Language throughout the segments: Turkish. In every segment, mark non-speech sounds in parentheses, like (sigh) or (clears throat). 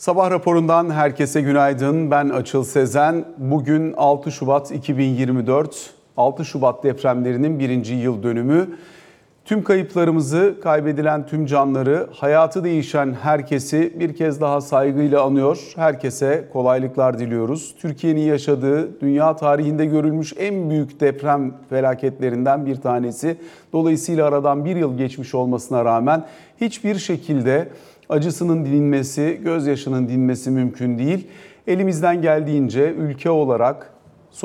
Sabah raporundan herkese günaydın. Ben Açıl Sezen. Bugün 6 Şubat 2024. 6 Şubat depremlerinin birinci yıl dönümü. Tüm kayıplarımızı, kaybedilen tüm canları, hayatı değişen herkesi bir kez daha saygıyla anıyor. Herkese kolaylıklar diliyoruz. Türkiye'nin yaşadığı dünya tarihinde görülmüş en büyük deprem felaketlerinden bir tanesi. Dolayısıyla aradan bir yıl geçmiş olmasına rağmen hiçbir şekilde acısının dinmesi, gözyaşının dinmesi mümkün değil. Elimizden geldiğince ülke olarak,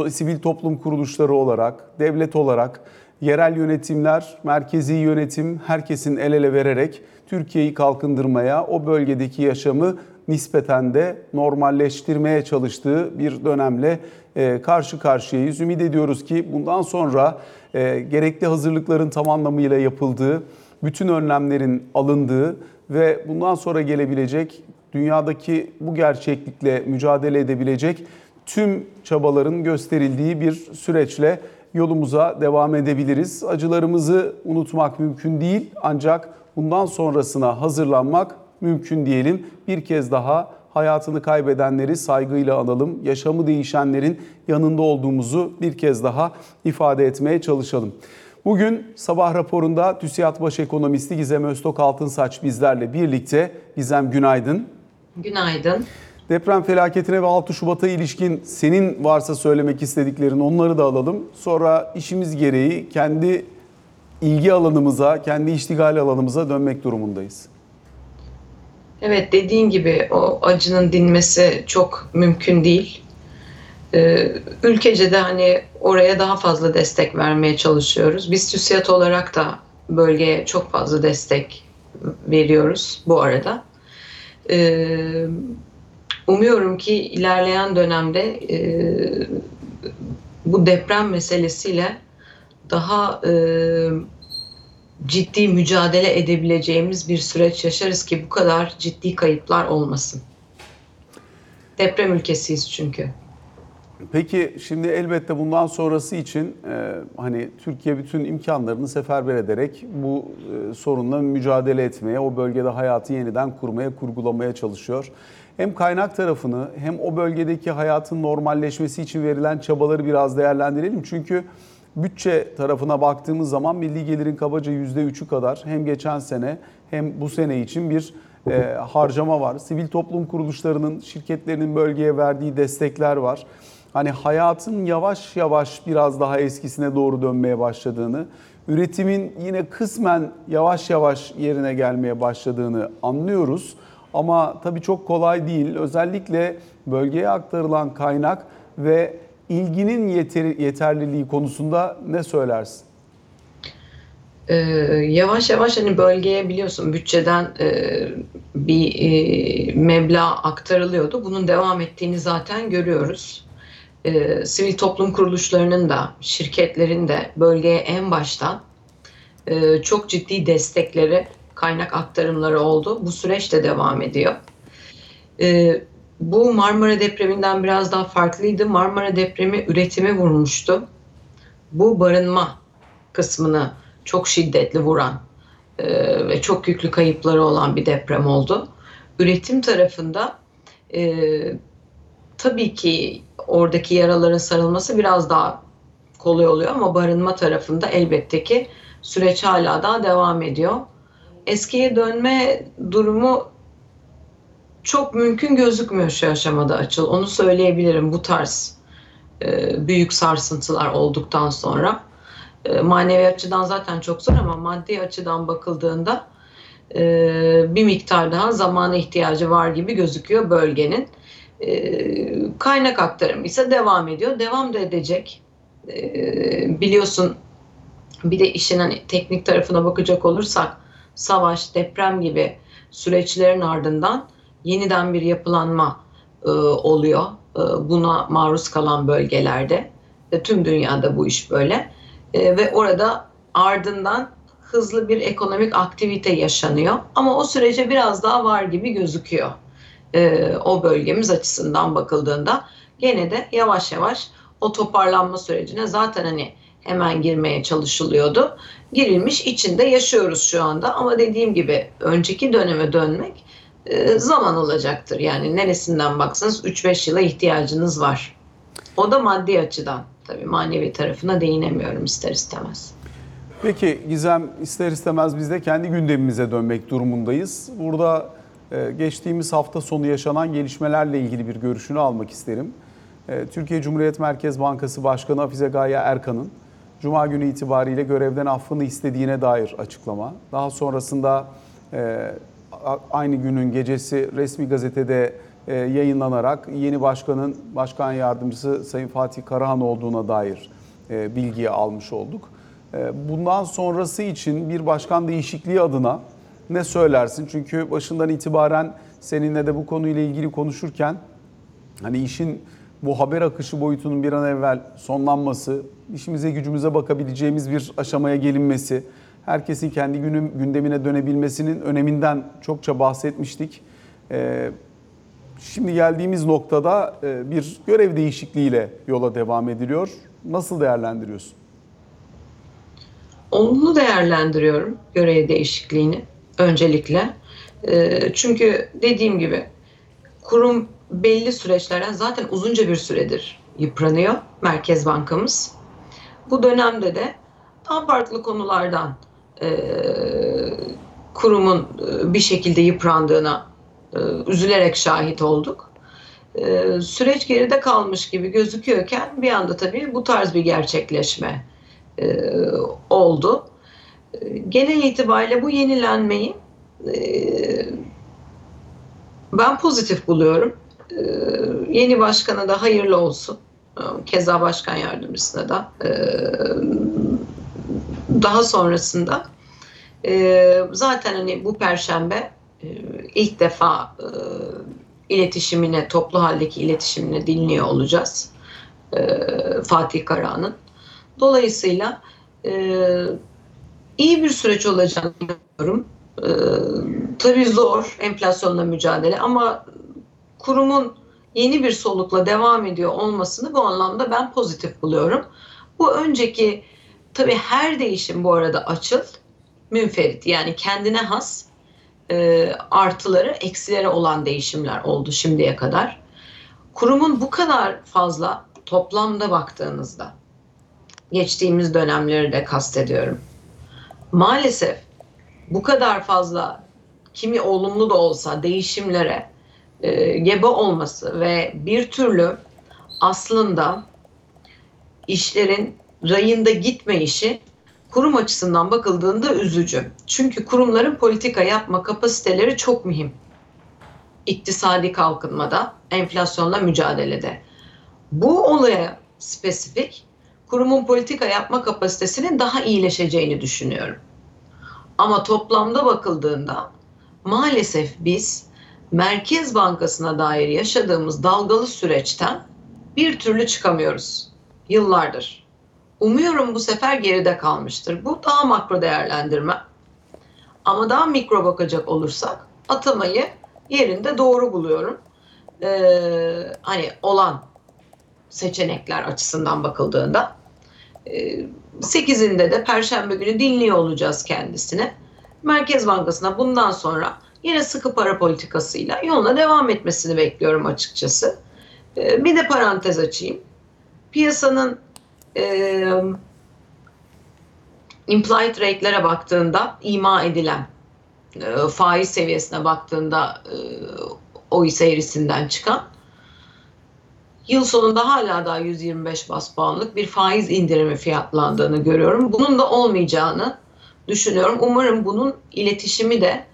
sivil toplum kuruluşları olarak, devlet olarak, yerel yönetimler, merkezi yönetim herkesin el ele vererek Türkiye'yi kalkındırmaya, o bölgedeki yaşamı nispeten de normalleştirmeye çalıştığı bir dönemle e, karşı karşıyayız. Ümit ediyoruz ki bundan sonra e, gerekli hazırlıkların tam anlamıyla yapıldığı, bütün önlemlerin alındığı ve bundan sonra gelebilecek dünyadaki bu gerçeklikle mücadele edebilecek tüm çabaların gösterildiği bir süreçle yolumuza devam edebiliriz. Acılarımızı unutmak mümkün değil ancak bundan sonrasına hazırlanmak mümkün diyelim. Bir kez daha hayatını kaybedenleri saygıyla analım. Yaşamı değişenlerin yanında olduğumuzu bir kez daha ifade etmeye çalışalım. Bugün sabah raporunda TÜSİAD Baş Ekonomisti Gizem Öztok Altınsaç bizlerle birlikte. Gizem günaydın. Günaydın. Deprem felaketine ve 6 Şubat'a ilişkin senin varsa söylemek istediklerin onları da alalım. Sonra işimiz gereği kendi ilgi alanımıza, kendi iştigal alanımıza dönmek durumundayız. Evet dediğin gibi o acının dinmesi çok mümkün değil. Ee, ülkece de hani oraya daha fazla destek vermeye çalışıyoruz. Biz TÜSİAD olarak da bölgeye çok fazla destek veriyoruz bu arada. Ee, umuyorum ki ilerleyen dönemde e, bu deprem meselesiyle daha e, ciddi mücadele edebileceğimiz bir süreç yaşarız ki bu kadar ciddi kayıplar olmasın. Deprem ülkesiyiz çünkü. Peki şimdi elbette bundan sonrası için e, hani Türkiye bütün imkanlarını seferber ederek bu e, sorunla mücadele etmeye, o bölgede hayatı yeniden kurmaya, kurgulamaya çalışıyor. Hem kaynak tarafını hem o bölgedeki hayatın normalleşmesi için verilen çabaları biraz değerlendirelim. Çünkü bütçe tarafına baktığımız zaman milli gelirin kabaca %3'ü kadar hem geçen sene hem bu sene için bir e, harcama var. Sivil toplum kuruluşlarının, şirketlerinin bölgeye verdiği destekler var hani hayatın yavaş yavaş biraz daha eskisine doğru dönmeye başladığını, üretimin yine kısmen yavaş yavaş yerine gelmeye başladığını anlıyoruz. Ama tabii çok kolay değil. Özellikle bölgeye aktarılan kaynak ve ilginin yeter, yeterliliği konusunda ne söylersin? Ee, yavaş yavaş hani bölgeye biliyorsun bütçeden e, bir e, meblağ aktarılıyordu. Bunun devam ettiğini zaten görüyoruz e, sivil toplum kuruluşlarının da şirketlerin de bölgeye en baştan e, çok ciddi destekleri, kaynak aktarımları oldu. Bu süreç de devam ediyor. E, bu Marmara depreminden biraz daha farklıydı. Marmara depremi üretimi vurmuştu. Bu barınma kısmını çok şiddetli vuran e, ve çok yüklü kayıpları olan bir deprem oldu. Üretim tarafında e, tabii ki oradaki yaraların sarılması biraz daha kolay oluyor ama barınma tarafında elbette ki süreç hala daha devam ediyor. Eskiye dönme durumu çok mümkün gözükmüyor şu aşamada açıl. Onu söyleyebilirim bu tarz e, büyük sarsıntılar olduktan sonra. E, manevi açıdan zaten çok zor ama maddi açıdan bakıldığında e, bir miktar daha zamana ihtiyacı var gibi gözüküyor bölgenin. Ee, kaynak aktarımı ise devam ediyor. Devam da edecek. Ee, biliyorsun bir de işin hani teknik tarafına bakacak olursak savaş, deprem gibi süreçlerin ardından yeniden bir yapılanma e, oluyor. E, buna maruz kalan bölgelerde. E, tüm dünyada bu iş böyle. E, ve orada ardından hızlı bir ekonomik aktivite yaşanıyor. Ama o sürece biraz daha var gibi gözüküyor e, o bölgemiz açısından bakıldığında gene de yavaş yavaş o toparlanma sürecine zaten hani hemen girmeye çalışılıyordu. Girilmiş içinde yaşıyoruz şu anda ama dediğim gibi önceki döneme dönmek e, zaman alacaktır. Yani neresinden baksanız 3-5 yıla ihtiyacınız var. O da maddi açıdan. Tabii manevi tarafına değinemiyorum ister istemez. Peki Gizem ister istemez biz de kendi gündemimize dönmek durumundayız. Burada geçtiğimiz hafta sonu yaşanan gelişmelerle ilgili bir görüşünü almak isterim. E, Türkiye Cumhuriyet Merkez Bankası Başkanı Hafize Gaye Erkan'ın Cuma günü itibariyle görevden affını istediğine dair açıklama. Daha sonrasında e, aynı günün gecesi resmi gazetede e, yayınlanarak yeni başkanın başkan yardımcısı Sayın Fatih Karahan olduğuna dair e, bilgiyi almış olduk. Bundan sonrası için bir başkan değişikliği adına ne söylersin? Çünkü başından itibaren seninle de bu konuyla ilgili konuşurken hani işin bu haber akışı boyutunun bir an evvel sonlanması, işimize gücümüze bakabileceğimiz bir aşamaya gelinmesi, herkesin kendi günüm, gündemine dönebilmesinin öneminden çokça bahsetmiştik. Ee, şimdi geldiğimiz noktada e, bir görev değişikliğiyle yola devam ediliyor. Nasıl değerlendiriyorsun? Olumlu değerlendiriyorum görev değişikliğini öncelikle. Ee, Çünkü dediğim gibi kurum belli süreçlerden zaten uzunca bir süredir yıpranıyor Merkez Bankamız. Bu dönemde de daha farklı konulardan e, kurumun e, bir şekilde yıprandığına e, üzülerek şahit olduk. E, Süreç geride kalmış gibi gözüküyorken bir anda tabii bu tarz bir gerçekleşme e, oldu. Genel itibariyle bu yenilenmeyi e, ben pozitif buluyorum. E, Yeni başkana da hayırlı olsun. E, Keza başkan yardımcısına da. Daha sonrasında zaten hani bu perşembe ilk defa iletişimine, toplu haldeki iletişimine dinliyor olacağız. Fatih Karahan'ın. Dolayısıyla e, iyi bir süreç olacağını inanıyorum. E, tabii zor enflasyonla mücadele ama kurumun yeni bir solukla devam ediyor olmasını bu anlamda ben pozitif buluyorum. Bu önceki tabii her değişim bu arada açıl münferit yani kendine has e, artıları eksileri olan değişimler oldu şimdiye kadar. Kurumun bu kadar fazla toplamda baktığınızda geçtiğimiz dönemleri de kastediyorum. Maalesef bu kadar fazla kimi olumlu da olsa değişimlere e, gebe olması ve bir türlü aslında işlerin rayında gitmeyişi kurum açısından bakıldığında üzücü. Çünkü kurumların politika yapma kapasiteleri çok mühim. İktisadi kalkınmada, enflasyonla mücadelede. Bu olaya spesifik kurumun politika yapma kapasitesinin daha iyileşeceğini düşünüyorum. Ama toplamda bakıldığında maalesef biz Merkez Bankası'na dair yaşadığımız dalgalı süreçten bir türlü çıkamıyoruz yıllardır. Umuyorum bu sefer geride kalmıştır. Bu daha makro değerlendirme. Ama daha mikro bakacak olursak atamayı yerinde doğru buluyorum. Ee, hani olan seçenekler açısından bakıldığında. Ee, 8'inde de Perşembe günü dinliyor olacağız kendisini. Merkez Bankası'na bundan sonra yine sıkı para politikasıyla yoluna devam etmesini bekliyorum açıkçası. Ee, bir de parantez açayım. Piyasanın e, implied rate'lere baktığında ima edilen e, faiz seviyesine baktığında e, oy seyrisinden çıkan yıl sonunda hala daha 125 bas puanlık bir faiz indirimi fiyatlandığını görüyorum. Bunun da olmayacağını düşünüyorum. Umarım bunun iletişimi de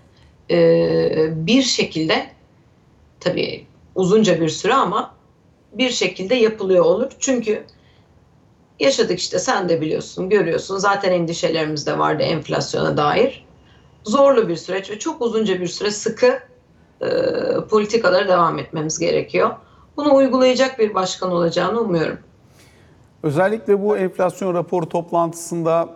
e, bir şekilde tabii uzunca bir süre ama bir şekilde yapılıyor olur. Çünkü yaşadık işte sen de biliyorsun, görüyorsun. Zaten endişelerimiz de vardı enflasyona dair. Zorlu bir süreç ve çok uzunca bir süre sıkı e, politikalara devam etmemiz gerekiyor. Bunu uygulayacak bir başkan olacağını umuyorum. Özellikle bu enflasyon raporu toplantısında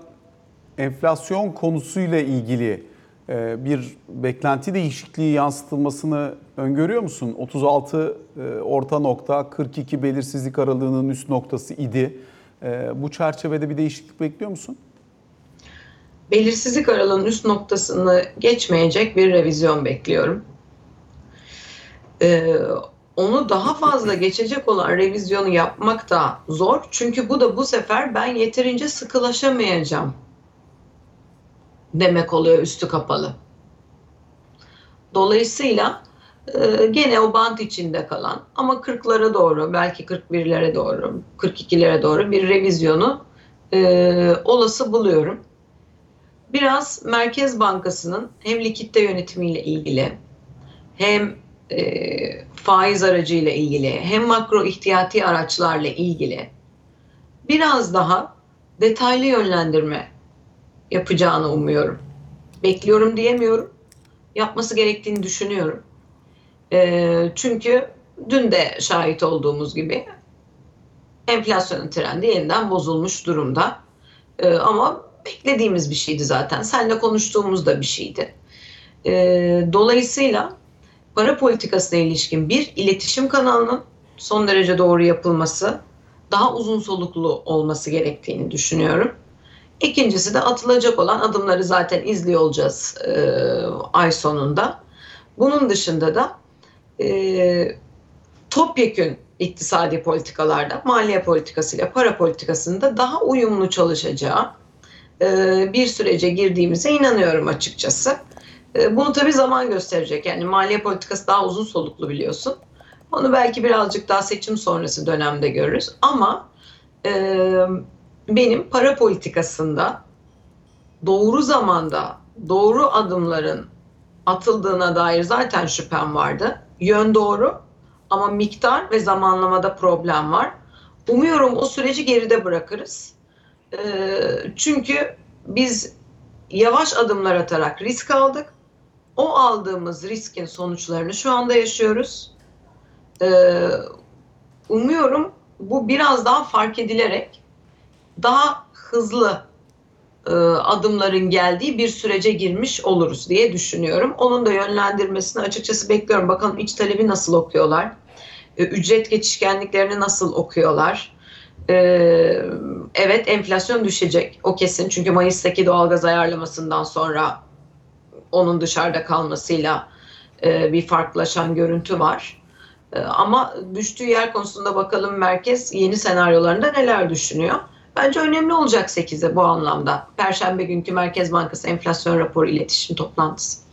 enflasyon konusuyla ilgili e, bir beklenti değişikliği yansıtılmasını öngörüyor musun? 36 e, orta nokta, 42 belirsizlik aralığının üst noktası idi. E, Bu çerçevede bir değişiklik bekliyor musun? Belirsizlik aralığının üst noktasını geçmeyecek bir revizyon bekliyorum. Onu daha fazla geçecek olan revizyonu yapmak da zor. Çünkü bu da bu sefer ben yeterince sıkılaşamayacağım demek oluyor üstü kapalı. Dolayısıyla e, gene o bant içinde kalan ama 40'lara doğru belki 41'lere doğru 42'lere doğru bir revizyonu e, olası buluyorum. Biraz Merkez Bankası'nın hem likitte yönetimiyle ilgili hem e, faiz aracıyla ilgili hem makro ihtiyati araçlarla ilgili biraz daha detaylı yönlendirme yapacağını umuyorum. Bekliyorum diyemiyorum. Yapması gerektiğini düşünüyorum. E, çünkü dün de şahit olduğumuz gibi enflasyonun trendi yeniden bozulmuş durumda. E, ama beklediğimiz bir şeydi zaten. Seninle konuştuğumuz da bir şeydi. E, dolayısıyla para politikasına ilişkin bir iletişim kanalının son derece doğru yapılması, daha uzun soluklu olması gerektiğini düşünüyorum. İkincisi de atılacak olan adımları zaten izliyor olacağız e, ay sonunda. Bunun dışında da e, topyekün iktisadi politikalarda maliye politikasıyla para politikasında daha uyumlu çalışacağı e, bir sürece girdiğimize inanıyorum açıkçası. E, bunu tabii zaman gösterecek. Yani maliye politikası daha uzun soluklu biliyorsun. Onu belki birazcık daha seçim sonrası dönemde görürüz. Ama e, benim para politikasında doğru zamanda doğru adımların atıldığına dair zaten şüphem vardı. Yön doğru ama miktar ve zamanlamada problem var. Umuyorum o süreci geride bırakırız. E, çünkü biz yavaş adımlar atarak risk aldık. O aldığımız riskin sonuçlarını şu anda yaşıyoruz. Ee, umuyorum bu biraz daha fark edilerek daha hızlı e, adımların geldiği bir sürece girmiş oluruz diye düşünüyorum. Onun da yönlendirmesini açıkçası bekliyorum. Bakalım iç talebi nasıl okuyorlar? E, ücret geçişkenliklerini nasıl okuyorlar? E, evet enflasyon düşecek. O kesin. Çünkü Mayıs'taki doğalgaz ayarlamasından sonra onun dışarıda kalmasıyla e, bir farklılaşan görüntü var. E, ama düştüğü yer konusunda bakalım merkez yeni senaryolarında neler düşünüyor. Bence önemli olacak 8'e bu anlamda. Perşembe günkü Merkez Bankası enflasyon raporu iletişim toplantısı.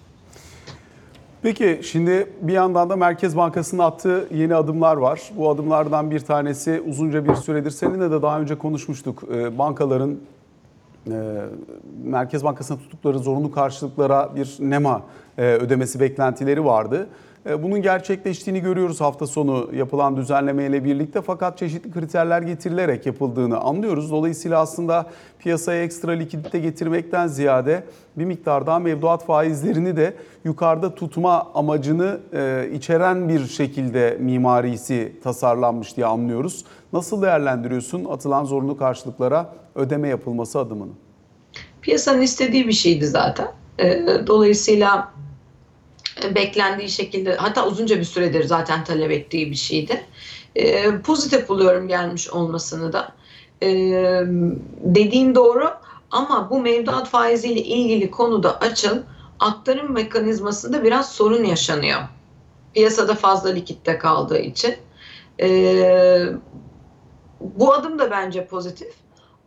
Peki şimdi bir yandan da Merkez Bankası'nın attığı yeni adımlar var. Bu adımlardan bir tanesi uzunca bir süredir seninle de daha önce konuşmuştuk. Ee, bankaların e, Merkez Bankası'na tuttukları zorunlu karşılıklara bir NEMA e, ödemesi beklentileri vardı. E, bunun gerçekleştiğini görüyoruz hafta sonu yapılan düzenlemeyle birlikte fakat çeşitli kriterler getirilerek yapıldığını anlıyoruz. Dolayısıyla aslında piyasaya ekstra likidite getirmekten ziyade bir miktar daha mevduat faizlerini de yukarıda tutma amacını e, içeren bir şekilde mimarisi tasarlanmış diye anlıyoruz. Nasıl değerlendiriyorsun atılan zorunlu karşılıklara ödeme yapılması adımını? Piyasanın istediği bir şeydi zaten. E, dolayısıyla beklendiği şekilde hatta uzunca bir süredir zaten talep ettiği bir şeydi. E, pozitif buluyorum gelmiş olmasını da. E, dediğin doğru ama bu mevduat faiziyle ilgili konuda açıl aktarım mekanizmasında biraz sorun yaşanıyor. Piyasada fazla likitte kaldığı için. E, bu adım da bence pozitif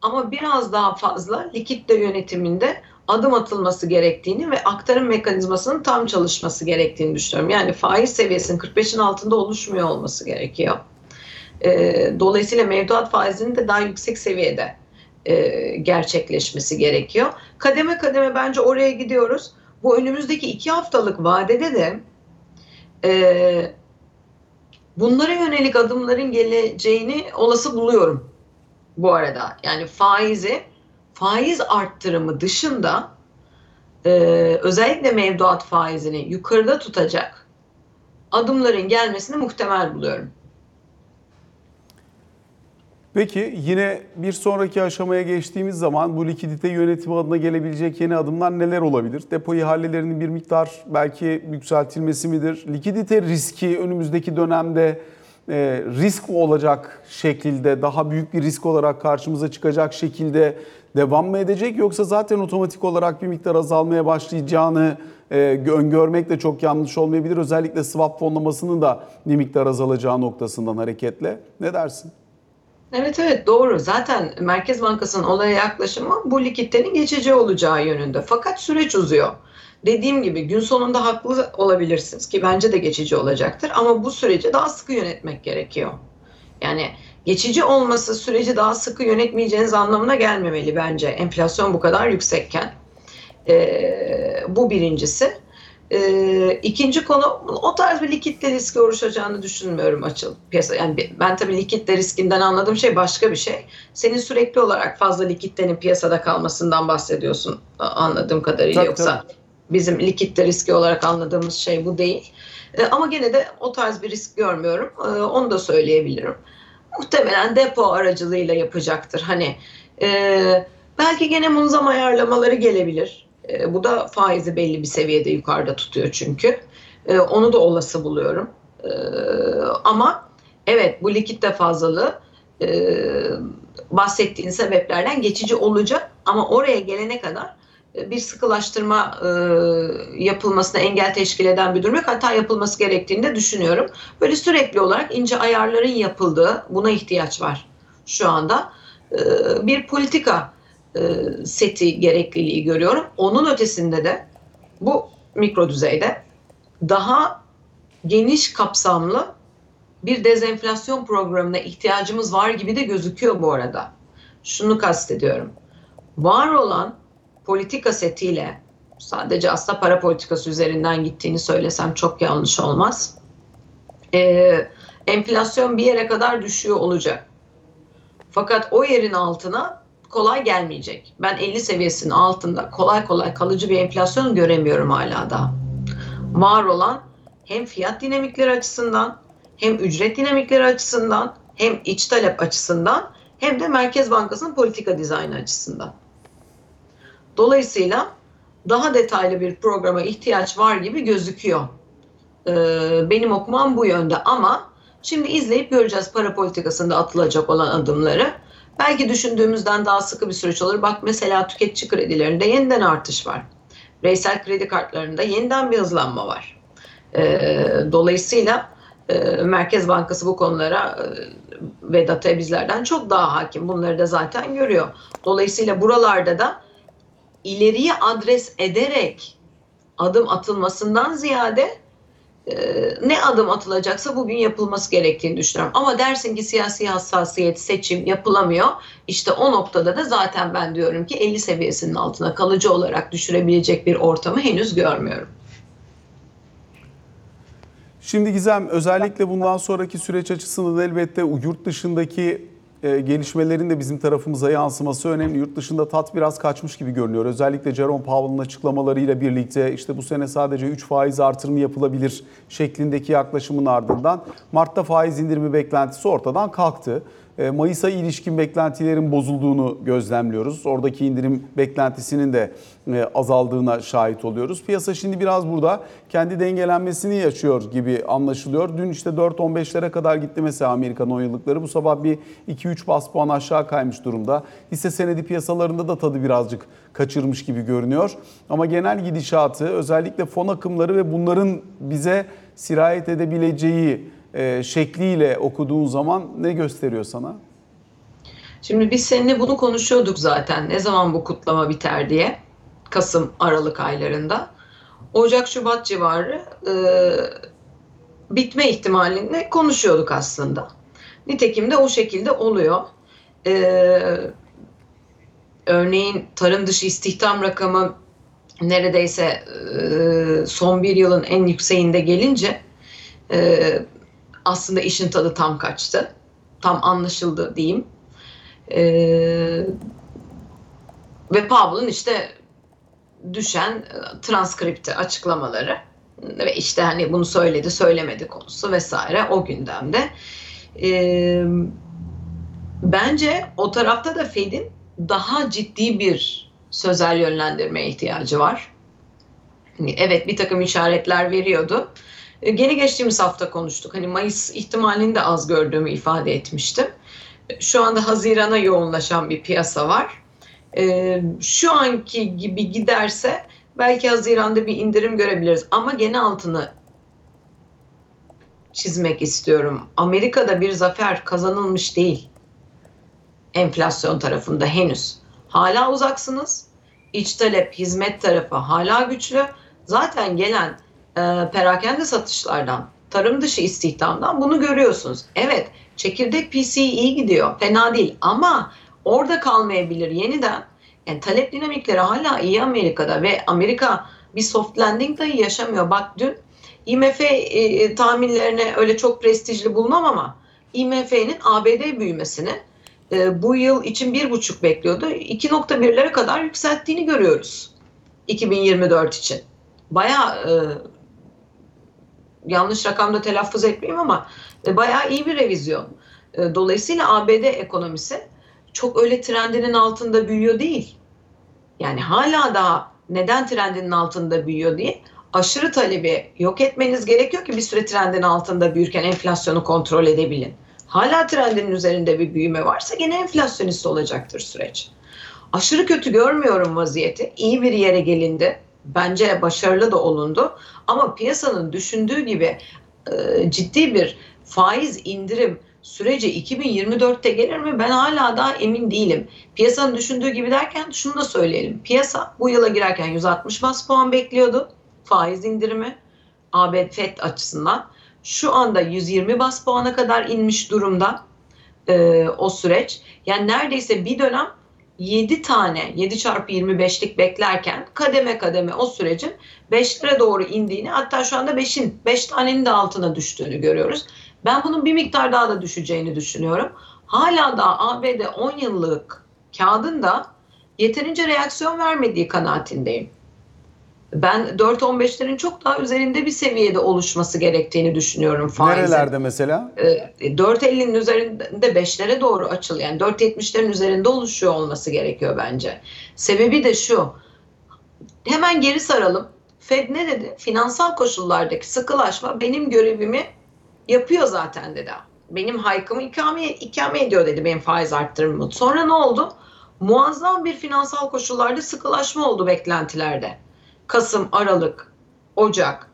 ama biraz daha fazla likitte yönetiminde adım atılması gerektiğini ve aktarım mekanizmasının tam çalışması gerektiğini düşünüyorum. Yani faiz seviyesinin 45'in altında oluşmuyor olması gerekiyor. E, dolayısıyla mevduat faizinin de daha yüksek seviyede e, gerçekleşmesi gerekiyor. Kademe kademe bence oraya gidiyoruz. Bu önümüzdeki iki haftalık vadede de e, bunlara yönelik adımların geleceğini olası buluyorum bu arada. Yani faizi faiz arttırımı dışında e, özellikle mevduat faizini yukarıda tutacak adımların gelmesini muhtemel buluyorum. Peki yine bir sonraki aşamaya geçtiğimiz zaman bu likidite yönetimi adına gelebilecek yeni adımlar neler olabilir? Depo ihalelerinin bir miktar belki yükseltilmesi midir? Likidite riski önümüzdeki dönemde e, risk olacak şekilde daha büyük bir risk olarak karşımıza çıkacak şekilde devam mı edecek yoksa zaten otomatik olarak bir miktar azalmaya başlayacağını e, öngörmek de çok yanlış olmayabilir. Özellikle swap fonlamasının da bir miktar azalacağı noktasından hareketle. Ne dersin? Evet evet doğru. Zaten Merkez Bankası'nın olaya yaklaşımı bu likiditenin geçici olacağı yönünde. Fakat süreç uzuyor. Dediğim gibi gün sonunda haklı olabilirsiniz ki bence de geçici olacaktır ama bu süreci daha sıkı yönetmek gerekiyor. Yani geçici olması süreci daha sıkı yönetmeyeceğiniz anlamına gelmemeli bence enflasyon bu kadar yüksekken. Ee, bu birincisi. Ee, ikinci konu o tarz bir likitte riski oluşacağını düşünmüyorum açıl piyasa. Yani ben tabii likitte riskinden anladığım şey başka bir şey. Senin sürekli olarak fazla likittenin piyasada kalmasından bahsediyorsun anladığım kadarıyla tabii, yoksa tabii. Bizim likitte riski olarak anladığımız şey bu değil. Ee, ama gene de o tarz bir risk görmüyorum. Ee, onu da söyleyebilirim. Muhtemelen depo aracılığıyla yapacaktır. Hani e, belki gene munzam ayarlamaları gelebilir. E, bu da faizi belli bir seviyede yukarıda tutuyor çünkü. E, onu da olası buluyorum. E, ama evet bu likitte fazlalığı e, bahsettiğin sebeplerden geçici olacak ama oraya gelene kadar e, bir sıkılaştırma e, yapılmasına engel teşkil eden bir durum yok. Hatta yapılması gerektiğini de düşünüyorum. Böyle sürekli olarak ince ayarların yapıldığı buna ihtiyaç var şu anda. E, bir politika e, seti gerekliliği görüyorum. Onun ötesinde de bu mikro düzeyde daha geniş kapsamlı bir dezenflasyon programına ihtiyacımız var gibi de gözüküyor bu arada. Şunu kastediyorum. Var olan politika setiyle sadece aslında para politikası üzerinden gittiğini söylesem çok yanlış olmaz. Ee, enflasyon bir yere kadar düşüyor olacak. Fakat o yerin altına kolay gelmeyecek. Ben 50 seviyesinin altında kolay kolay kalıcı bir enflasyon göremiyorum hala da. Var olan hem fiyat dinamikleri açısından hem ücret dinamikleri açısından hem iç talep açısından hem de Merkez Bankası'nın politika dizaynı açısından. Dolayısıyla daha detaylı bir programa ihtiyaç var gibi gözüküyor. Ee, benim okumam bu yönde ama şimdi izleyip göreceğiz para politikasında atılacak olan adımları. Belki düşündüğümüzden daha sıkı bir süreç olur. Bak mesela tüketici kredilerinde yeniden artış var. Bireysel kredi kartlarında yeniden bir hızlanma var. Ee, dolayısıyla e, Merkez Bankası bu konulara e, ve data bizlerden çok daha hakim. Bunları da zaten görüyor. Dolayısıyla buralarda da ileriye adres ederek adım atılmasından ziyade e, ne adım atılacaksa bugün yapılması gerektiğini düşünüyorum. Ama dersin ki siyasi hassasiyet seçim yapılamıyor. İşte o noktada da zaten ben diyorum ki 50 seviyesinin altına kalıcı olarak düşürebilecek bir ortamı henüz görmüyorum. Şimdi Gizem özellikle bundan sonraki süreç açısından elbette yurt dışındaki e, gelişmelerin de bizim tarafımıza yansıması önemli. Yurt dışında tat biraz kaçmış gibi görünüyor. Özellikle Jerome Powell'ın açıklamalarıyla birlikte işte bu sene sadece 3 faiz artırımı yapılabilir şeklindeki yaklaşımın ardından Mart'ta faiz indirimi beklentisi ortadan kalktı. E, Mayıs'a ilişkin beklentilerin bozulduğunu gözlemliyoruz. Oradaki indirim beklentisinin de e, azaldığına şahit oluyoruz. Piyasa şimdi biraz burada kendi dengelenmesini yaşıyor gibi anlaşılıyor. Dün işte 4.15'lere kadar gitti mesela Amerikan 10 yıllıkları. Bu sabah bir 2-3 bas puan aşağı kaymış durumda. Hisse senedi piyasalarında da tadı birazcık kaçırmış gibi görünüyor. Ama genel gidişatı özellikle fon akımları ve bunların bize sirayet edebileceği e, şekliyle okuduğun zaman ne gösteriyor sana? Şimdi biz seninle bunu konuşuyorduk zaten. Ne zaman bu kutlama biter diye. Kasım, Aralık aylarında. Ocak, Şubat civarı e, bitme ihtimalini konuşuyorduk aslında. Nitekim de o şekilde oluyor. E, örneğin tarım dışı istihdam rakamı neredeyse e, son bir yılın en yükseğinde gelince e, aslında işin tadı tam kaçtı. Tam anlaşıldı diyeyim. Ee, ve Powell'ın işte düşen e, transkripti açıklamaları ve işte hani bunu söyledi söylemedi konusu vesaire o gündemde. Ee, bence o tarafta da Fed'in daha ciddi bir sözel yönlendirmeye ihtiyacı var. Hani evet bir takım işaretler veriyordu e, geri geçtiğimiz hafta konuştuk. Hani Mayıs ihtimalini de az gördüğümü ifade etmiştim. Şu anda Haziran'a yoğunlaşan bir piyasa var. e, şu anki gibi giderse belki Haziran'da bir indirim görebiliriz. Ama gene altını çizmek istiyorum. Amerika'da bir zafer kazanılmış değil. Enflasyon tarafında henüz. Hala uzaksınız. İç talep, hizmet tarafı hala güçlü. Zaten gelen e, perakende satışlardan, tarım dışı istihdamdan bunu görüyorsunuz. Evet, çekirdek PCE iyi gidiyor. Fena değil ama orada kalmayabilir yeniden. Yani talep dinamikleri hala iyi Amerika'da ve Amerika bir soft landing dahi yaşamıyor. Bak dün IMF e, tahminlerine öyle çok prestijli bulmam ama IMF'nin ABD büyümesini e, bu yıl için bir buçuk bekliyordu. 2.1'lere kadar yükselttiğini görüyoruz 2024 için. Baya e, yanlış rakamda telaffuz etmeyeyim ama e, bayağı iyi bir revizyon. E, dolayısıyla ABD ekonomisi çok öyle trendinin altında büyüyor değil. Yani hala daha neden trendinin altında büyüyor diye aşırı talebi yok etmeniz gerekiyor ki bir süre trendin altında büyürken enflasyonu kontrol edebilin. Hala trendin üzerinde bir büyüme varsa gene enflasyonist olacaktır süreç. Aşırı kötü görmüyorum vaziyeti. İyi bir yere gelindi. Bence başarılı da olundu. Ama piyasanın düşündüğü gibi e, ciddi bir faiz indirim süreci 2024'te gelir mi? Ben hala daha emin değilim. Piyasanın düşündüğü gibi derken şunu da söyleyelim. Piyasa bu yıla girerken 160 bas puan bekliyordu faiz indirimi ABD FED açısından şu anda 120 bas puana kadar inmiş durumda e, o süreç. Yani neredeyse bir dönem 7 tane 7 çarpı 25'lik beklerken kademe kademe o sürecin 5'lere doğru indiğini hatta şu anda 5'in 5 tanenin de altına düştüğünü görüyoruz. Ben bunun bir miktar daha da düşeceğini düşünüyorum. Hala da ABD 10 yıllık kağıdın da yeterince reaksiyon vermediği kanaatindeyim ben 4-15'lerin çok daha üzerinde bir seviyede oluşması gerektiğini düşünüyorum faizin. Nerelerde mesela? 4.50'nin e, üzerinde 5'lere doğru açılıyor. Yani 4.70'lerin üzerinde oluşuyor olması gerekiyor bence. Sebebi de şu. Hemen geri saralım. Fed ne dedi? Finansal koşullardaki sıkılaşma benim görevimi yapıyor zaten dedi. Benim haykımı ikame, ikame ediyor dedi benim faiz arttırımı. Sonra ne oldu? Muazzam bir finansal koşullarda sıkılaşma oldu beklentilerde. Kasım, Aralık, Ocak.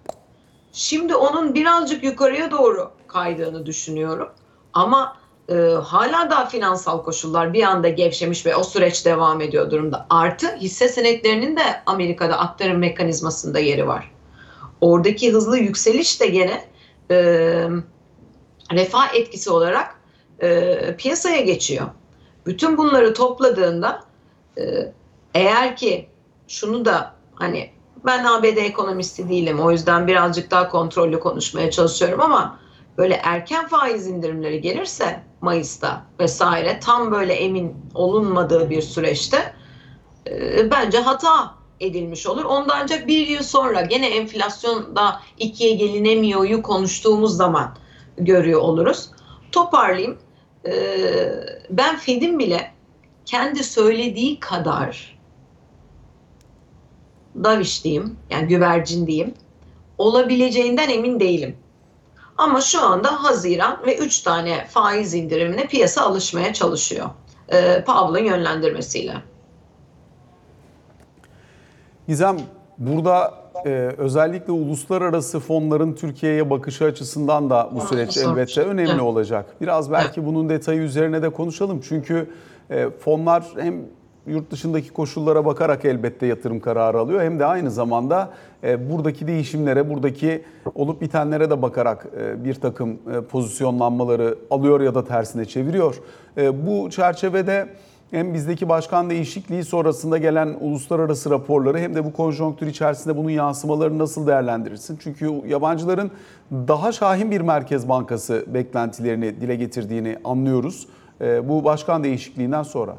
Şimdi onun birazcık yukarıya doğru kaydığını düşünüyorum. Ama e, hala da finansal koşullar bir anda gevşemiş ve o süreç devam ediyor durumda. Artı hisse senetlerinin de Amerika'da aktarım mekanizmasında yeri var. Oradaki hızlı yükseliş de gene e, refah etkisi olarak e, piyasaya geçiyor. Bütün bunları topladığında e, eğer ki şunu da hani ben ABD ekonomisti değilim. O yüzden birazcık daha kontrollü konuşmaya çalışıyorum ama böyle erken faiz indirimleri gelirse Mayıs'ta vesaire tam böyle emin olunmadığı bir süreçte e, bence hata edilmiş olur. Onda ancak bir yıl sonra gene enflasyonda ikiye gelinemiyor'yu konuştuğumuz zaman görüyor oluruz. Toparlayayım. E, ben Fed'in bile kendi söylediği kadar Daviş diyeyim, yani güvercin diyeyim, olabileceğinden emin değilim. Ama şu anda Haziran ve 3 tane faiz indirimine piyasa alışmaya çalışıyor. Ee, Powell'ın yönlendirmesiyle. Gizem, burada e, özellikle uluslararası fonların Türkiye'ye bakışı açısından da bu süreç elbette önemli olacak. Biraz belki bunun detayı üzerine de konuşalım. Çünkü e, fonlar hem yurt dışındaki koşullara bakarak elbette yatırım kararı alıyor. Hem de aynı zamanda e, buradaki değişimlere, buradaki olup bitenlere de bakarak e, bir takım e, pozisyonlanmaları alıyor ya da tersine çeviriyor. Bu çerçevede hem bizdeki başkan değişikliği sonrasında gelen uluslararası raporları hem de bu konjonktür içerisinde bunun yansımalarını nasıl değerlendirirsin? Çünkü yabancıların daha şahin bir merkez bankası beklentilerini dile getirdiğini anlıyoruz. Bu başkan değişikliğinden sonra.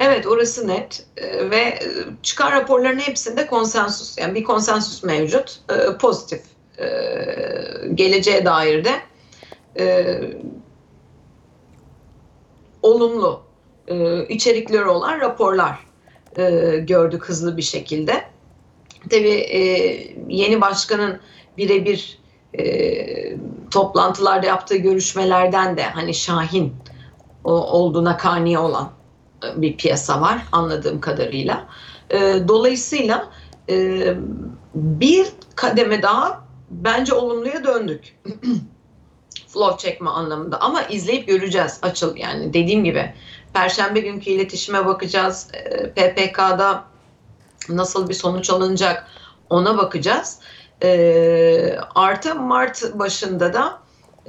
Evet orası net ee, ve çıkan raporların hepsinde konsensus yani bir konsensus mevcut ee, pozitif ee, geleceğe dair de olumlu içerikleri olan raporlar gördük hızlı bir şekilde. Tabii yeni başkanın birebir toplantılarda yaptığı görüşmelerden de hani Şahin olduğuna kani olan bir piyasa var anladığım kadarıyla. E, dolayısıyla e, bir kademe daha bence olumluya döndük. (clears throat) Flow çekme anlamında ama izleyip göreceğiz açıl yani dediğim gibi Perşembe günkü iletişime bakacağız. E, PPK'da nasıl bir sonuç alınacak ona bakacağız. E, artı Mart başında da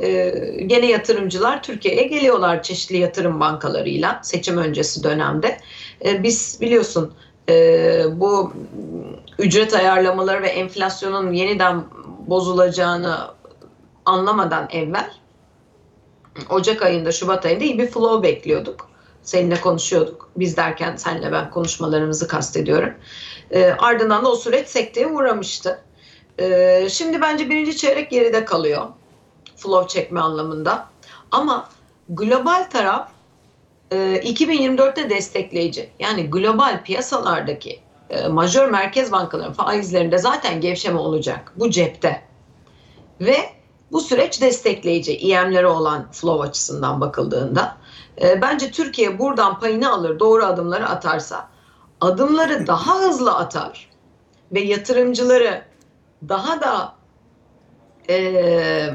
e, gene yatırımcılar Türkiye'ye geliyorlar çeşitli yatırım bankalarıyla seçim öncesi dönemde. E, biz biliyorsun e, bu ücret ayarlamaları ve enflasyonun yeniden bozulacağını anlamadan evvel Ocak ayında, Şubat ayında iyi bir flow bekliyorduk. Seninle konuşuyorduk. Biz derken senle ben konuşmalarımızı kastediyorum. E, ardından da o süreç sekteye uğramıştı. E, şimdi bence birinci çeyrek geride kalıyor. Flow çekme anlamında. Ama global taraf e, 2024'te destekleyici. Yani global piyasalardaki e, majör merkez bankaların faizlerinde zaten gevşeme olacak. Bu cepte. Ve bu süreç destekleyici IM'lere olan flow açısından bakıldığında. E, bence Türkiye buradan payını alır, doğru adımları atarsa, adımları daha hızlı atar ve yatırımcıları daha da e,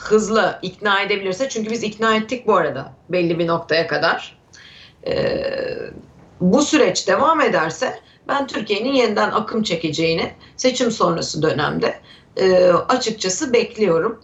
hızlı ikna edebilirse, çünkü biz ikna ettik bu arada belli bir noktaya kadar. E, bu süreç devam ederse ben Türkiye'nin yeniden akım çekeceğini seçim sonrası dönemde e, açıkçası bekliyorum.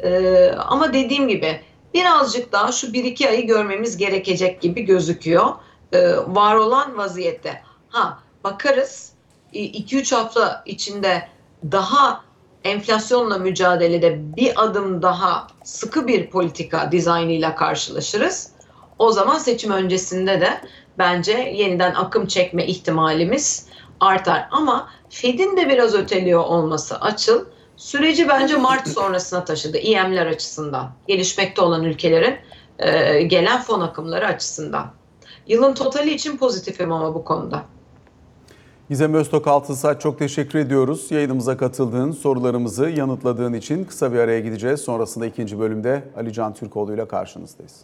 E, ama dediğim gibi birazcık daha şu bir iki ayı görmemiz gerekecek gibi gözüküyor. E, var olan vaziyette. Ha bakarız 2-3 hafta içinde daha enflasyonla mücadelede bir adım daha sıkı bir politika dizaynıyla karşılaşırız. O zaman seçim öncesinde de bence yeniden akım çekme ihtimalimiz artar. Ama Fed'in de biraz öteliyor olması açıl süreci bence Mart sonrasına taşıdı IM'ler açısından. Gelişmekte olan ülkelerin e, gelen fon akımları açısından. Yılın totali için pozitifim ama bu konuda. Gizem Öztok Altın Saat çok teşekkür ediyoruz. Yayınımıza katıldığın, sorularımızı yanıtladığın için kısa bir araya gideceğiz. Sonrasında ikinci bölümde Ali Can Türkoğlu ile karşınızdayız.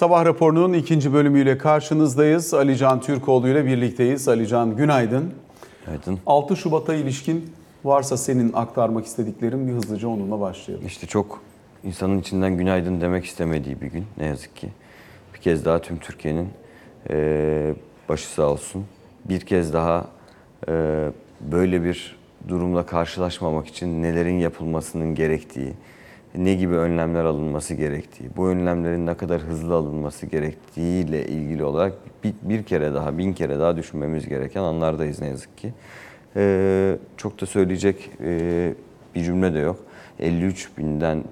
Sabah raporunun ikinci bölümüyle karşınızdayız. Ali Can Türkoğlu ile birlikteyiz. Ali Can günaydın. Günaydın. 6 Şubat'a ilişkin varsa senin aktarmak istediklerin bir hızlıca onunla başlayalım. İşte çok insanın içinden günaydın demek istemediği bir gün ne yazık ki. Bir kez daha tüm Türkiye'nin eee, başı sağ olsun. Bir kez daha eee, böyle bir durumla karşılaşmamak için nelerin yapılmasının gerektiği, ne gibi önlemler alınması gerektiği, bu önlemlerin ne kadar hızlı alınması gerektiğiyle ilgili olarak bir, bir kere daha, bin kere daha düşünmemiz gereken anlardayız ne yazık ki. Ee, çok da söyleyecek e, bir cümle de yok. 53 binden e,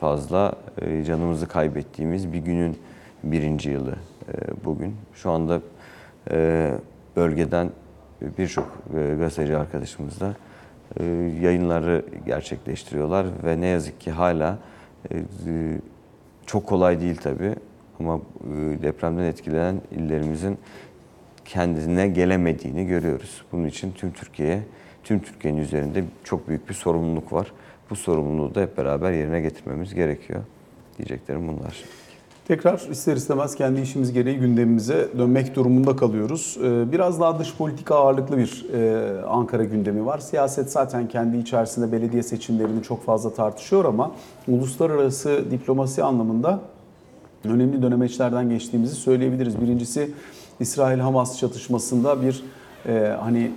fazla e, canımızı kaybettiğimiz bir günün birinci yılı e, bugün. Şu anda e, bölgeden birçok e, gazeteci arkadaşımız da yayınları gerçekleştiriyorlar ve ne yazık ki hala e, e, çok kolay değil tabii ama e, depremden etkilenen illerimizin kendine gelemediğini görüyoruz. Bunun için tüm Türkiye'ye, tüm Türkiye'nin üzerinde çok büyük bir sorumluluk var. Bu sorumluluğu da hep beraber yerine getirmemiz gerekiyor. Diyeceklerim bunlar. Tekrar ister istemez kendi işimiz gereği gündemimize dönmek durumunda kalıyoruz. Ee, Biraz daha dış politika ağırlıklı bir e, Ankara gündemi var. Siyaset zaten kendi içerisinde belediye seçimlerini çok fazla tartışıyor ama uluslararası diplomasi anlamında önemli dönemeçlerden geçtiğimizi söyleyebiliriz. Birincisi İsrail-Hamas çatışmasında bir e, hani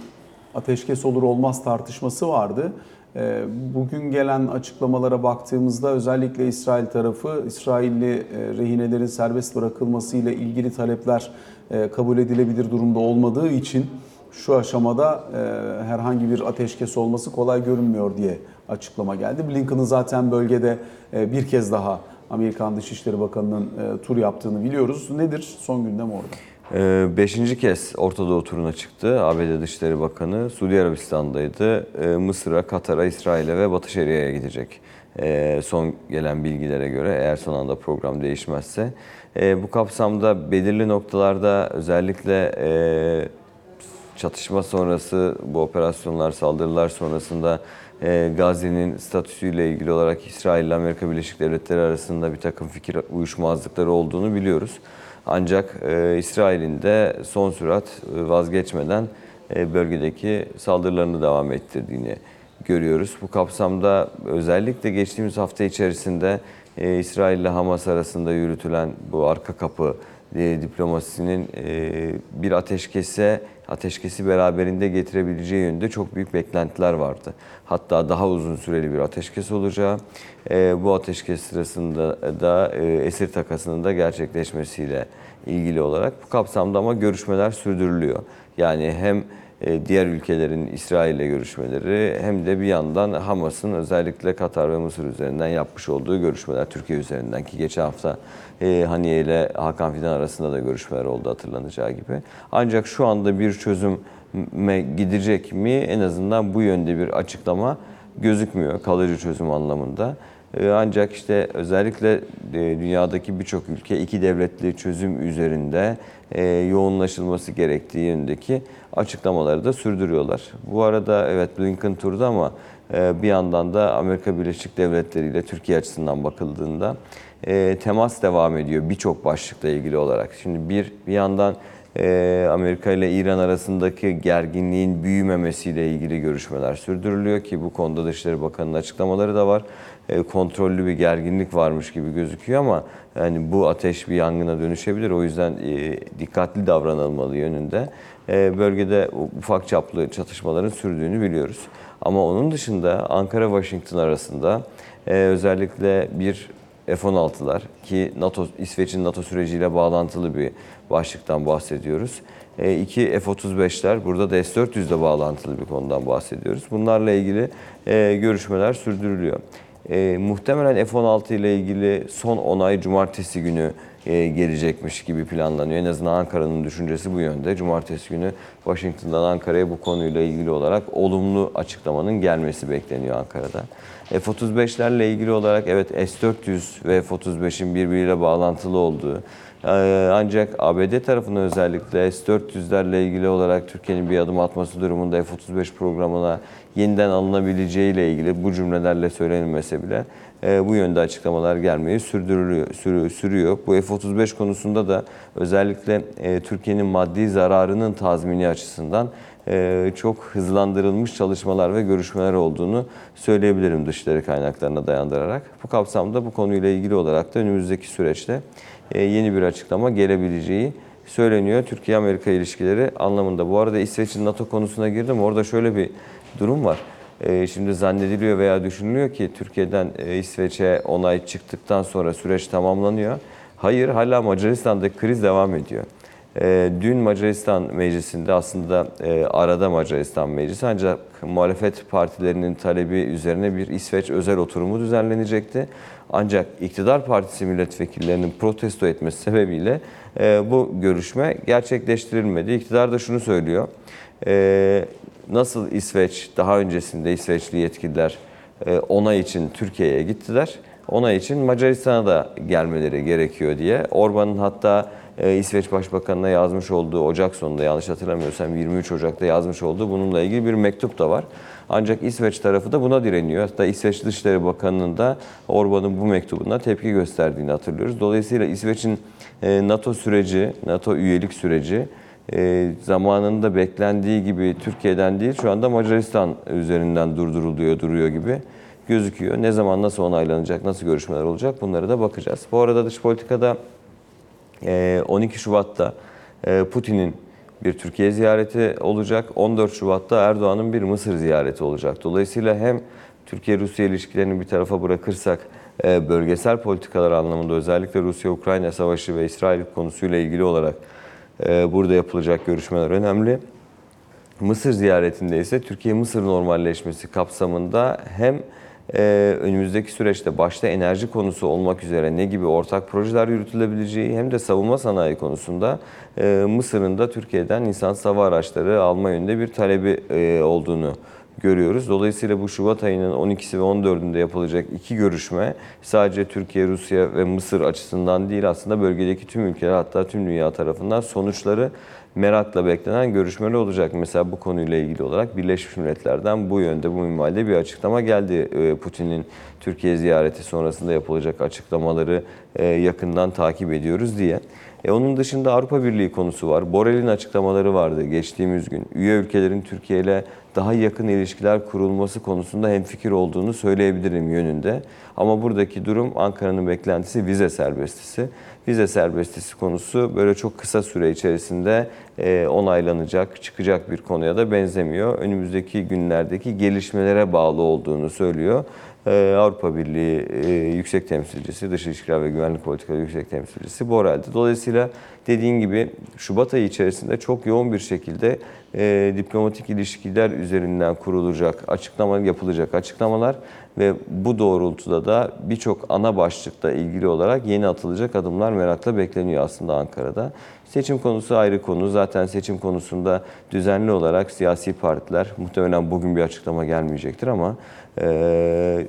ateşkes olur olmaz tartışması vardı. E, Bugün gelen açıklamalara baktığımızda özellikle İsrail tarafı İsrailli e, rehinelerin serbest bırakılması ile ilgili talepler e, kabul edilebilir durumda olmadığı için şu aşamada e, herhangi bir ateşkes olması kolay görünmüyor diye açıklama geldi. Blinken'ın zaten bölgede bir kez daha Amerikan Dışişleri Bakanı'nın tur yaptığını biliyoruz. Nedir son gündem orada? Ee, Beşinci kez Orta Doğu turuna çıktı. ABD Dışişleri Bakanı Suudi Arabistan'daydı. Ee, Mısır'a, Katar'a, İsrail'e ve Batı Şeria'ya gidecek e, son gelen bilgilere göre eğer son anda program değişmezse. Bu kapsamda belirli noktalarda özellikle e, çatışma sonrası bu operasyonlar, saldırılar sonrasında e, Gazze'nin statüsüyle ilgili olarak İsrail ile Amerika Birleşik Devletleri arasında bir takım fikir uyuşmazlıkları olduğunu biliyoruz. Ancak e, İsrail'in de son sürat e, vazgeçmeden e, bölgedeki saldırılarını devam ettirdiğini görüyoruz. Bu kapsamda özellikle geçtiğimiz hafta içerisinde e, İsrail ile Hamas arasında yürütülen bu arka kapı e, diplomasisinin e, bir ateşkese ateşkesi beraberinde getirebileceği yönünde çok büyük beklentiler vardı. Hatta daha uzun süreli bir ateşkes olacağı, e, bu ateşkes sırasında da e, esir takasının da gerçekleşmesiyle ilgili olarak bu kapsamda ama görüşmeler sürdürülüyor. Yani hem diğer ülkelerin İsrail ile görüşmeleri hem de bir yandan Hamas'ın özellikle Katar ve Mısır üzerinden yapmış olduğu görüşmeler Türkiye üzerinden ki geçen hafta e, Haniye ile Hakan Fidan arasında da görüşmeler oldu hatırlanacağı gibi. Ancak şu anda bir çözüme gidecek mi en azından bu yönde bir açıklama gözükmüyor kalıcı çözüm anlamında. E, Ancak işte özellikle e, dünyadaki birçok ülke iki devletli çözüm üzerinde e, yoğunlaşılması gerektiği yönündeki açıklamaları da sürdürüyorlar. Bu arada evet Blinken turda ama e, bir yandan da Amerika Birleşik Devletleri ile Türkiye açısından bakıldığında temas devam ediyor birçok başlıkla ilgili olarak. Şimdi bir bir yandan Amerika ile İran arasındaki gerginliğin büyümemesiyle ilgili görüşmeler sürdürülüyor ki bu konuda Dışişleri Bakanı'nın açıklamaları da var. E, kontrollü bir gerginlik varmış gibi gözüküyor ama yani bu ateş bir yangına dönüşebilir. O yüzden e, dikkatli davranılmalı yönünde. E, bölgede ufak çaplı çatışmaların sürdüğünü biliyoruz. Ama onun dışında Ankara-Washington arasında özellikle bir F-16'lar ki NATO İsveç'in NATO süreciyle bağlantılı bir başlıktan bahsediyoruz. E, iki F-35'ler burada da S-400 ile bağlantılı bir konudan bahsediyoruz. Bunlarla ilgili e, görüşmeler sürdürülüyor. E, muhtemelen F-16 ile ilgili son onay cumartesi günü e, gelecekmiş gibi planlanıyor. En azından Ankara'nın düşüncesi bu yönde. Cumartesi günü Washington'dan Ankara'ya bu konuyla ilgili olarak olumlu açıklamanın gelmesi bekleniyor Ankara'da. F-35'lerle ilgili olarak evet S-400 ve F-35'in birbiriyle bağlantılı olduğu ee, ancak ABD tarafından özellikle S-400'lerle ilgili olarak Türkiye'nin bir adım atması durumunda F-35 programına yeniden alınabileceği ile ilgili bu cümlelerle söylenilmese bile e, bu yönde açıklamalar gelmeyi sürdürülüyor, sürü- sürüyor. Bu F-35 konusunda da özellikle e, Türkiye'nin maddi zararının tazmini açısından e, çok hızlandırılmış çalışmalar ve görüşmeler olduğunu söyleyebilirim dışişleri kaynaklarına dayandırarak. Bu kapsamda bu konuyla ilgili olarak da önümüzdeki süreçte e, yeni bir açıklama gelebileceği söyleniyor. Türkiye-Amerika ilişkileri anlamında. Bu arada İsveç'in NATO konusuna girdim. Orada şöyle bir durum var. E, Şimdi zannediliyor veya düşünülüyor ki Türkiye'den e, İsveç'e onay çıktıktan sonra süreç tamamlanıyor. Hayır, hala Macaristan'daki kriz devam ediyor. E, Dün Macaristan Meclisi'nde aslında arada Macaristan Meclisi ancak muhalefet partilerinin talebi üzerine bir İsveç özel oturumu düzenlenecekti. Ancak iktidar partisi milletvekillerinin protesto etmesi sebebiyle bu görüşme gerçekleştirilmedi. İktidar da şunu söylüyor. Nasıl İsveç daha öncesinde İsveçli yetkililer e, onay için Türkiye'ye gittiler. Onay için Macaristan'a da gelmeleri gerekiyor diye. Orban'ın hatta e, İsveç Başbakanı'na yazmış olduğu Ocak sonunda yanlış hatırlamıyorsam 23 Ocak'ta yazmış olduğu bununla ilgili bir mektup da var. Ancak İsveç tarafı da buna direniyor. Hatta İsveç Dışişleri Bakanı'nın da Orban'ın bu mektubuna tepki gösterdiğini hatırlıyoruz. Dolayısıyla İsveç'in e, NATO süreci, NATO üyelik süreci e, zamanında beklendiği gibi Türkiye'den değil şu anda Macaristan üzerinden durduruluyor, duruyor gibi gözüküyor. Ne zaman nasıl onaylanacak, nasıl görüşmeler olacak bunlara da bakacağız. Bu arada dış politikada e, 12 Şubat'ta e, Putin'in bir Türkiye ziyareti olacak. 14 Şubat'ta Erdoğan'ın bir Mısır ziyareti olacak. Dolayısıyla hem Türkiye-Rusya ilişkilerini bir tarafa bırakırsak e, bölgesel politikalar anlamında özellikle Rusya-Ukrayna savaşı ve İsrail konusuyla ilgili olarak burada yapılacak görüşmeler önemli. Mısır ziyaretinde ise Türkiye-Mısır normalleşmesi kapsamında hem e, önümüzdeki süreçte başta enerji konusu olmak üzere ne gibi ortak projeler yürütülebileceği hem de savunma sanayi konusunda e, Mısır'ın da Türkiye'den insan hava araçları alma yönünde bir talebi e, olduğunu görüyoruz. Dolayısıyla bu Şubat ayının 12'si ve 14'ünde yapılacak iki görüşme sadece Türkiye, Rusya ve Mısır açısından değil aslında bölgedeki tüm ülkeler hatta tüm dünya tarafından sonuçları merakla beklenen görüşmeler olacak. Mesela bu konuyla ilgili olarak Birleşmiş Milletler'den bu yönde bu minvalde bir açıklama geldi. Ee, Putin'in Türkiye ziyareti sonrasında yapılacak açıklamaları e, yakından takip ediyoruz diye. E onun dışında Avrupa Birliği konusu var. Borrell'in açıklamaları vardı geçtiğimiz gün. Üye ülkelerin Türkiye ile daha yakın ilişkiler kurulması konusunda hemfikir olduğunu söyleyebilirim yönünde. Ama buradaki durum Ankara'nın beklentisi vize serbestisi. Vize serbestisi konusu böyle çok kısa süre içerisinde e, onaylanacak, çıkacak bir konuya da benzemiyor. Önümüzdeki günlerdeki gelişmelere bağlı olduğunu söylüyor. Ee, Avrupa Birliği e, Yüksek Temsilcisi, Dış İlişkiler ve Güvenlik Politikaları Yüksek Temsilcisi Borrell'di. Dolayısıyla dediğin gibi Şubat ayı içerisinde çok yoğun bir şekilde e, diplomatik ilişkiler üzerinden kurulacak açıklama yapılacak açıklamalar ve bu doğrultuda da birçok ana başlıkla ilgili olarak yeni atılacak adımlar merakla bekleniyor aslında Ankara'da. Seçim konusu ayrı konu. Zaten seçim konusunda düzenli olarak siyasi partiler muhtemelen bugün bir açıklama gelmeyecektir ama e,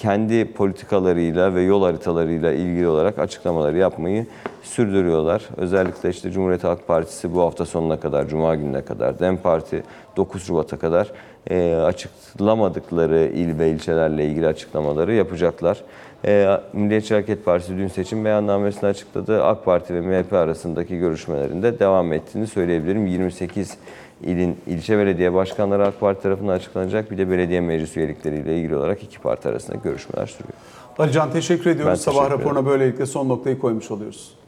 kendi politikalarıyla ve yol haritalarıyla ilgili olarak açıklamaları yapmayı sürdürüyorlar. Özellikle işte Cumhuriyet Halk Partisi bu hafta sonuna kadar, Cuma gününe kadar, DEM Parti 9 Şubat'a kadar e, açıklamadıkları il ve ilçelerle ilgili açıklamaları yapacaklar. E, Milliyetçi Hareket Partisi dün seçim beyannamesini açıkladı. AK Parti ve MHP arasındaki görüşmelerinde devam ettiğini söyleyebilirim. 28 ilin ilçe belediye başkanları AK Parti tarafından açıklanacak. Bir de belediye meclis üyelikleriyle ilgili olarak iki parti arasında görüşmeler sürüyor. Alican teşekkür ediyoruz. Ben Sabah teşekkür raporuna böylelikle son noktayı koymuş oluyoruz.